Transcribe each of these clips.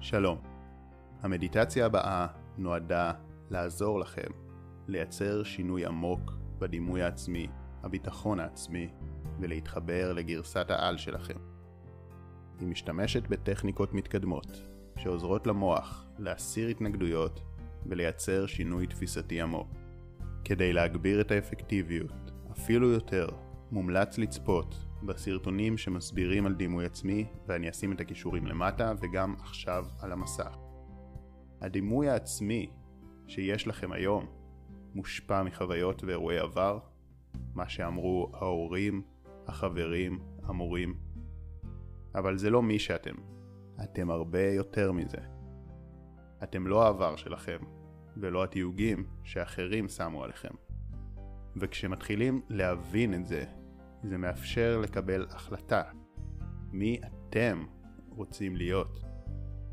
שלום. המדיטציה הבאה נועדה לעזור לכם לייצר שינוי עמוק בדימוי העצמי, הביטחון העצמי, ולהתחבר לגרסת העל שלכם. היא משתמשת בטכניקות מתקדמות, שעוזרות למוח להסיר התנגדויות ולייצר שינוי תפיסתי עמוק. כדי להגביר את האפקטיביות, אפילו יותר, מומלץ לצפות בסרטונים שמסבירים על דימוי עצמי, ואני אשים את הכישורים למטה וגם עכשיו על המסך. הדימוי העצמי שיש לכם היום מושפע מחוויות ואירועי עבר, מה שאמרו ההורים, החברים, המורים. אבל זה לא מי שאתם, אתם הרבה יותר מזה. אתם לא העבר שלכם, ולא התיוגים שאחרים שמו עליכם. וכשמתחילים להבין את זה, זה מאפשר לקבל החלטה. מי אתם רוצים להיות?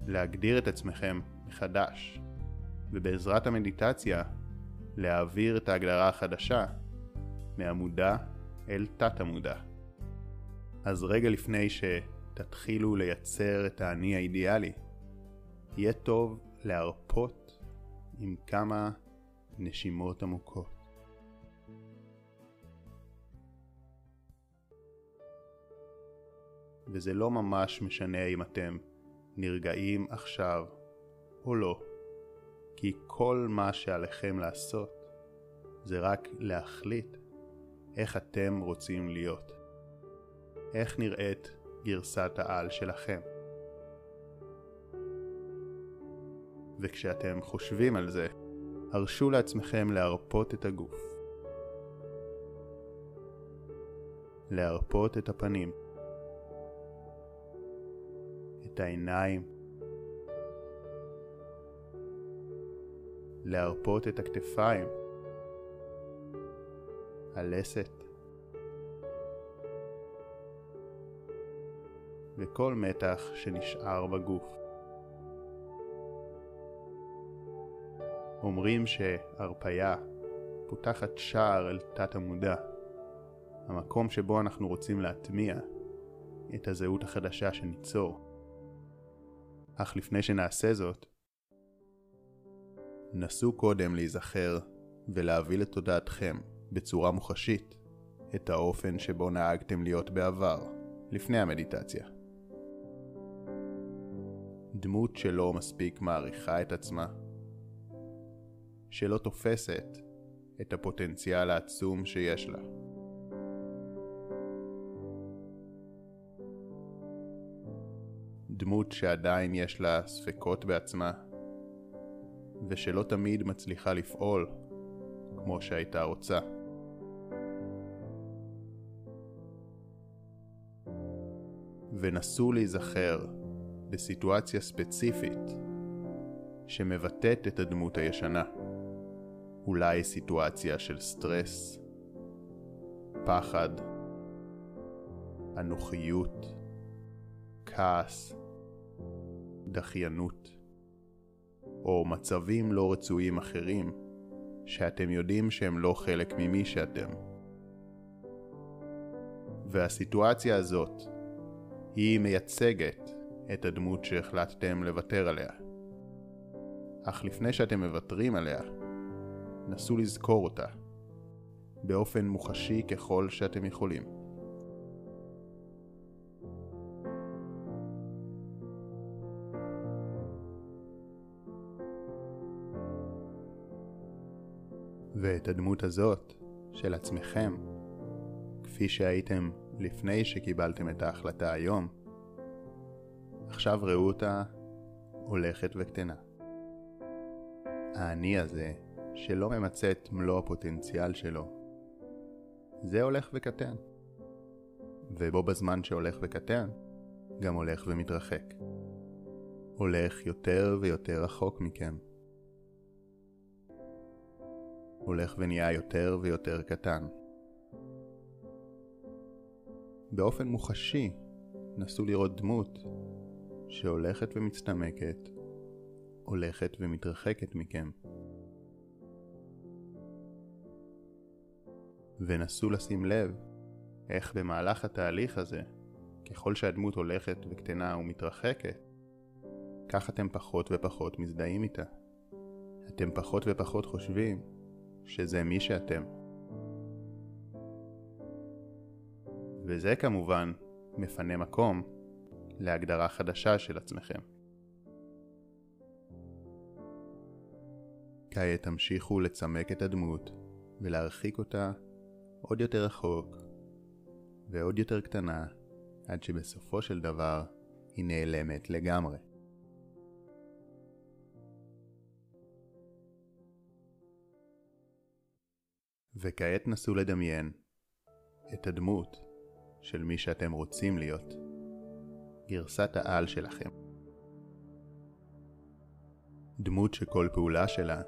להגדיר את עצמכם מחדש, ובעזרת המדיטציה, להעביר את ההגדרה החדשה מהמודע אל תת המודע. אז רגע לפני שתתחילו לייצר את האני האידיאלי, יהיה טוב להרפות עם כמה נשימות עמוקות. וזה לא ממש משנה אם אתם נרגעים עכשיו או לא, כי כל מה שעליכם לעשות זה רק להחליט איך אתם רוצים להיות. איך נראית גרסת העל שלכם. וכשאתם חושבים על זה, הרשו לעצמכם להרפות את הגוף. להרפות את הפנים. את העיניים. להרפות את הכתפיים. הלסת. וכל מתח שנשאר בגוף. אומרים שהרפייה פותחת שער אל תת המודע, המקום שבו אנחנו רוצים להטמיע את הזהות החדשה שניצור. אך לפני שנעשה זאת, נסו קודם להיזכר ולהביא לתודעתכם בצורה מוחשית את האופן שבו נהגתם להיות בעבר, לפני המדיטציה. דמות שלא מספיק מעריכה את עצמה, שלא תופסת את הפוטנציאל העצום שיש לה. דמות שעדיין יש לה ספקות בעצמה, ושלא תמיד מצליחה לפעול כמו שהייתה רוצה. ונסו להיזכר בסיטואציה ספציפית שמבטאת את הדמות הישנה. אולי סיטואציה של סטרס, פחד, אנוכיות, כעס, דחיינות, או מצבים לא רצויים אחרים שאתם יודעים שהם לא חלק ממי שאתם. והסיטואציה הזאת היא מייצגת את הדמות שהחלטתם לוותר עליה. אך לפני שאתם מוותרים עליה, נסו לזכור אותה, באופן מוחשי ככל שאתם יכולים. ואת הדמות הזאת של עצמכם, כפי שהייתם לפני שקיבלתם את ההחלטה היום, עכשיו ראו אותה הולכת וקטנה. האני הזה שלא ממצה את מלוא הפוטנציאל שלו, זה הולך וקטן. ובו בזמן שהולך וקטן, גם הולך ומתרחק. הולך יותר ויותר רחוק מכם. הולך ונהיה יותר ויותר קטן. באופן מוחשי, נסו לראות דמות שהולכת ומצטמקת, הולכת ומתרחקת מכם. ונסו לשים לב איך במהלך התהליך הזה, ככל שהדמות הולכת וקטנה ומתרחקת, כך אתם פחות ופחות מזדהים איתה. אתם פחות ופחות חושבים שזה מי שאתם. וזה כמובן מפנה מקום להגדרה חדשה של עצמכם. כעת תמשיכו לצמק את הדמות ולהרחיק אותה עוד יותר רחוק ועוד יותר קטנה עד שבסופו של דבר היא נעלמת לגמרי. וכעת נסו לדמיין את הדמות של מי שאתם רוצים להיות, גרסת העל שלכם. דמות שכל פעולה שלה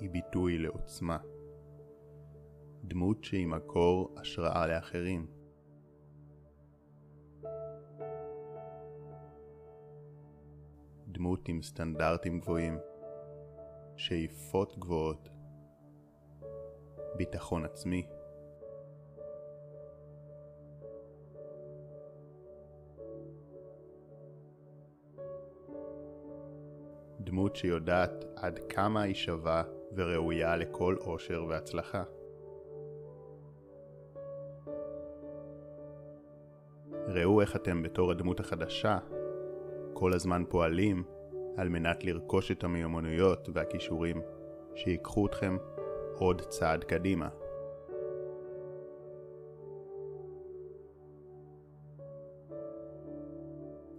היא ביטוי לעוצמה. דמות שהיא מקור השראה לאחרים. דמות עם סטנדרטים גבוהים, שאיפות גבוהות, ביטחון עצמי. דמות שיודעת עד כמה היא שווה וראויה לכל אושר והצלחה. ראו איך אתם בתור הדמות החדשה כל הזמן פועלים על מנת לרכוש את המיומנויות והכישורים שיקחו אתכם עוד צעד קדימה.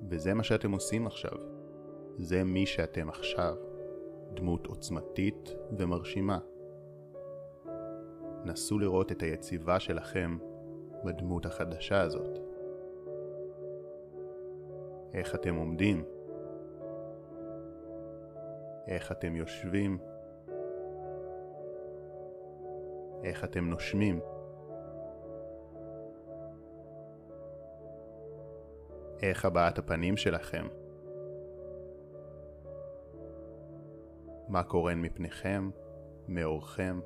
וזה מה שאתם עושים עכשיו. זה מי שאתם עכשיו. דמות עוצמתית ומרשימה. נסו לראות את היציבה שלכם בדמות החדשה הזאת. איך אתם עומדים, איך אתם יושבים, איך אתם נושמים. איך הבעת הפנים שלכם. מה קורן מפניכם, מאורכם.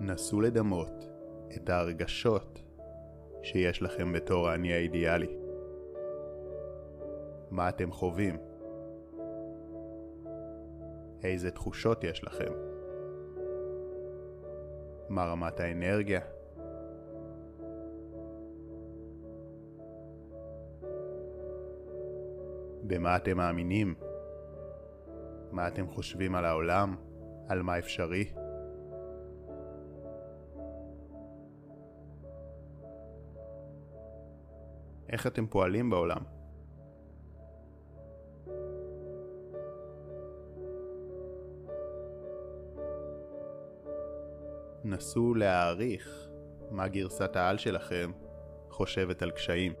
נסו לדמות את ההרגשות שיש לכם בתור האני האידיאלי. מה אתם חווים? איזה תחושות יש לכם? מה רמת האנרגיה? במה אתם מאמינים? מה אתם חושבים על העולם? על מה אפשרי? איך אתם פועלים בעולם? נסו להעריך מה גרסת העל שלכם חושבת על קשיים,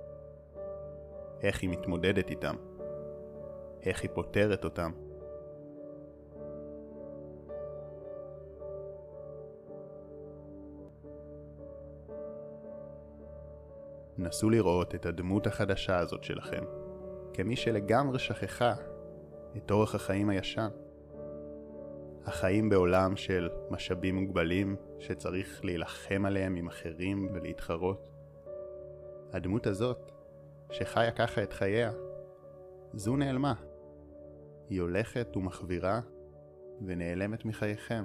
איך היא מתמודדת איתם, איך היא פותרת אותם. נסו לראות את הדמות החדשה הזאת שלכם כמי שלגמרי שכחה את אורח החיים הישן. החיים בעולם של משאבים מוגבלים שצריך להילחם עליהם עם אחרים ולהתחרות. הדמות הזאת, שחיה ככה את חייה, זו נעלמה. היא הולכת ומחבירה ונעלמת מחייכם.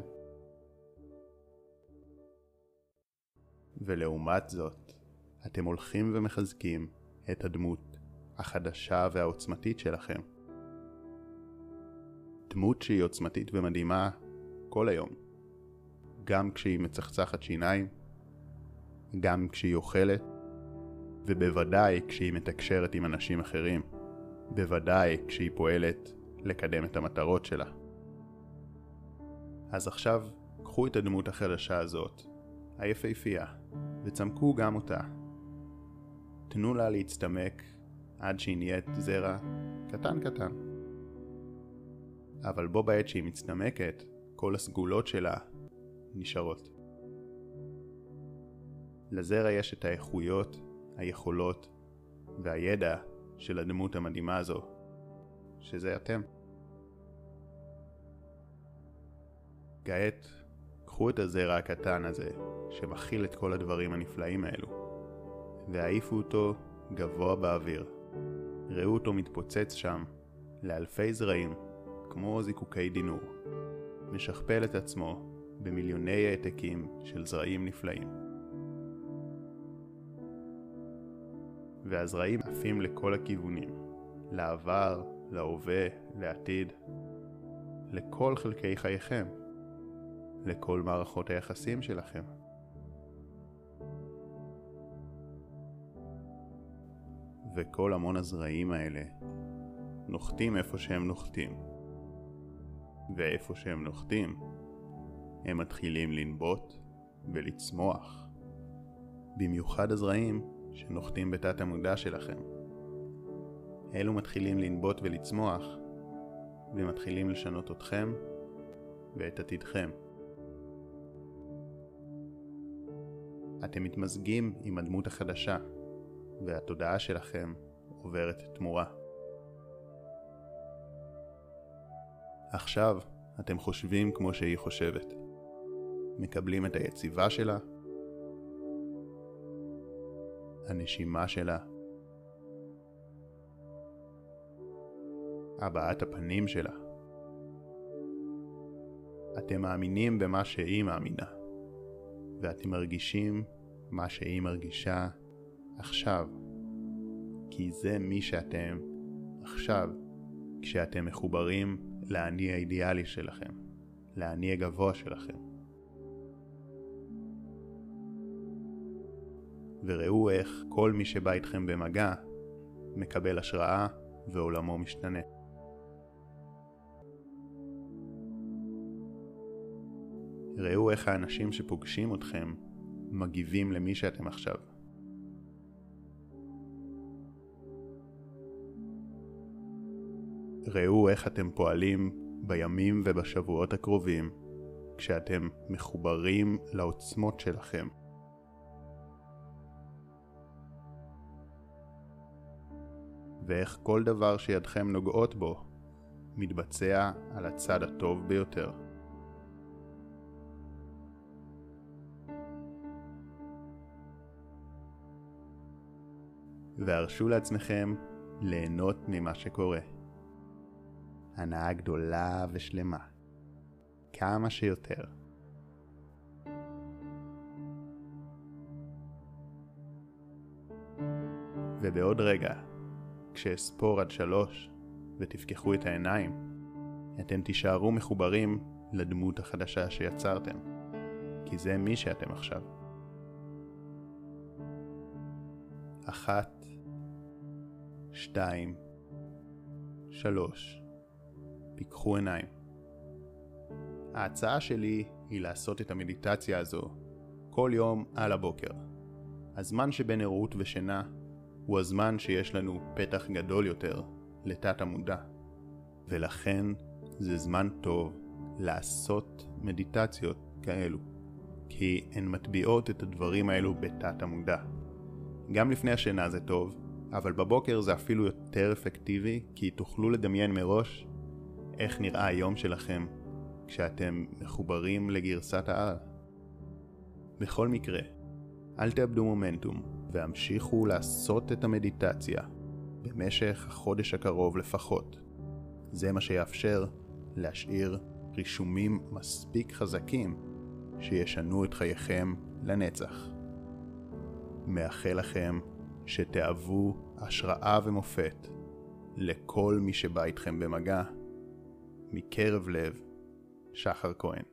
ולעומת זאת, אתם הולכים ומחזקים את הדמות החדשה והעוצמתית שלכם. דמות שהיא עוצמתית ומדהימה כל היום. גם כשהיא מצחצחת שיניים, גם כשהיא אוכלת, ובוודאי כשהיא מתקשרת עם אנשים אחרים. בוודאי כשהיא פועלת לקדם את המטרות שלה. אז עכשיו, קחו את הדמות החדשה הזאת, היפהפייה, וצמקו גם אותה. תנו לה להצטמק עד שהיא נהיית זרע קטן קטן. אבל בו בעת שהיא מצטמקת, כל הסגולות שלה נשארות. לזרע יש את האיכויות, היכולות והידע של הדמות המדהימה הזו, שזה אתם. כעת, קחו את הזרע הקטן הזה, שמכיל את כל הדברים הנפלאים האלו, והעיפו אותו גבוה באוויר. ראו אותו מתפוצץ שם, לאלפי זרעים, כמו זיקוקי דינור. משכפל את עצמו במיליוני העתקים של זרעים נפלאים. והזרעים עפים לכל הכיוונים, לעבר, להווה, לעתיד, לכל חלקי חייכם, לכל מערכות היחסים שלכם. וכל המון הזרעים האלה נוחתים איפה שהם נוחתים. ואיפה שהם נוחתים, הם מתחילים לנבוט ולצמוח. במיוחד הזרעים שנוחתים בתת המודע שלכם. אלו מתחילים לנבוט ולצמוח, ומתחילים לשנות אתכם ואת עתידכם. אתם מתמזגים עם הדמות החדשה, והתודעה שלכם עוברת תמורה. עכשיו אתם חושבים כמו שהיא חושבת. מקבלים את היציבה שלה, הנשימה שלה, הבעת הפנים שלה. אתם מאמינים במה שהיא מאמינה, ואתם מרגישים מה שהיא מרגישה עכשיו, כי זה מי שאתם עכשיו, כשאתם מחוברים לאני האידיאלי שלכם, לאני הגבוה שלכם. וראו איך כל מי שבא איתכם במגע מקבל השראה ועולמו משתנה. ראו איך האנשים שפוגשים אתכם מגיבים למי שאתם עכשיו. ראו איך אתם פועלים בימים ובשבועות הקרובים כשאתם מחוברים לעוצמות שלכם. ואיך כל דבר שידכם נוגעות בו מתבצע על הצד הטוב ביותר. והרשו לעצמכם ליהנות ממה שקורה. הנאה גדולה ושלמה. כמה שיותר. ובעוד רגע, כשאספור עד שלוש ותפקחו את העיניים, אתם תישארו מחוברים לדמות החדשה שיצרתם, כי זה מי שאתם עכשיו. אחת, שתיים, שלוש. פיקחו עיניים. ההצעה שלי היא לעשות את המדיטציה הזו כל יום על הבוקר. הזמן שבין ערות ושינה הוא הזמן שיש לנו פתח גדול יותר לתת המודע, ולכן זה זמן טוב לעשות מדיטציות כאלו, כי הן מטביעות את הדברים האלו בתת המודע. גם לפני השינה זה טוב, אבל בבוקר זה אפילו יותר אפקטיבי, כי תוכלו לדמיין מראש איך נראה היום שלכם כשאתם מחוברים לגרסת העל. בכל מקרה, אל תאבדו מומנטום והמשיכו לעשות את המדיטציה במשך החודש הקרוב לפחות. זה מה שיאפשר להשאיר רישומים מספיק חזקים שישנו את חייכם לנצח. מאחל לכם שתאהבו השראה ומופת לכל מי שבא איתכם במגע מקרב לב, שחר כהן.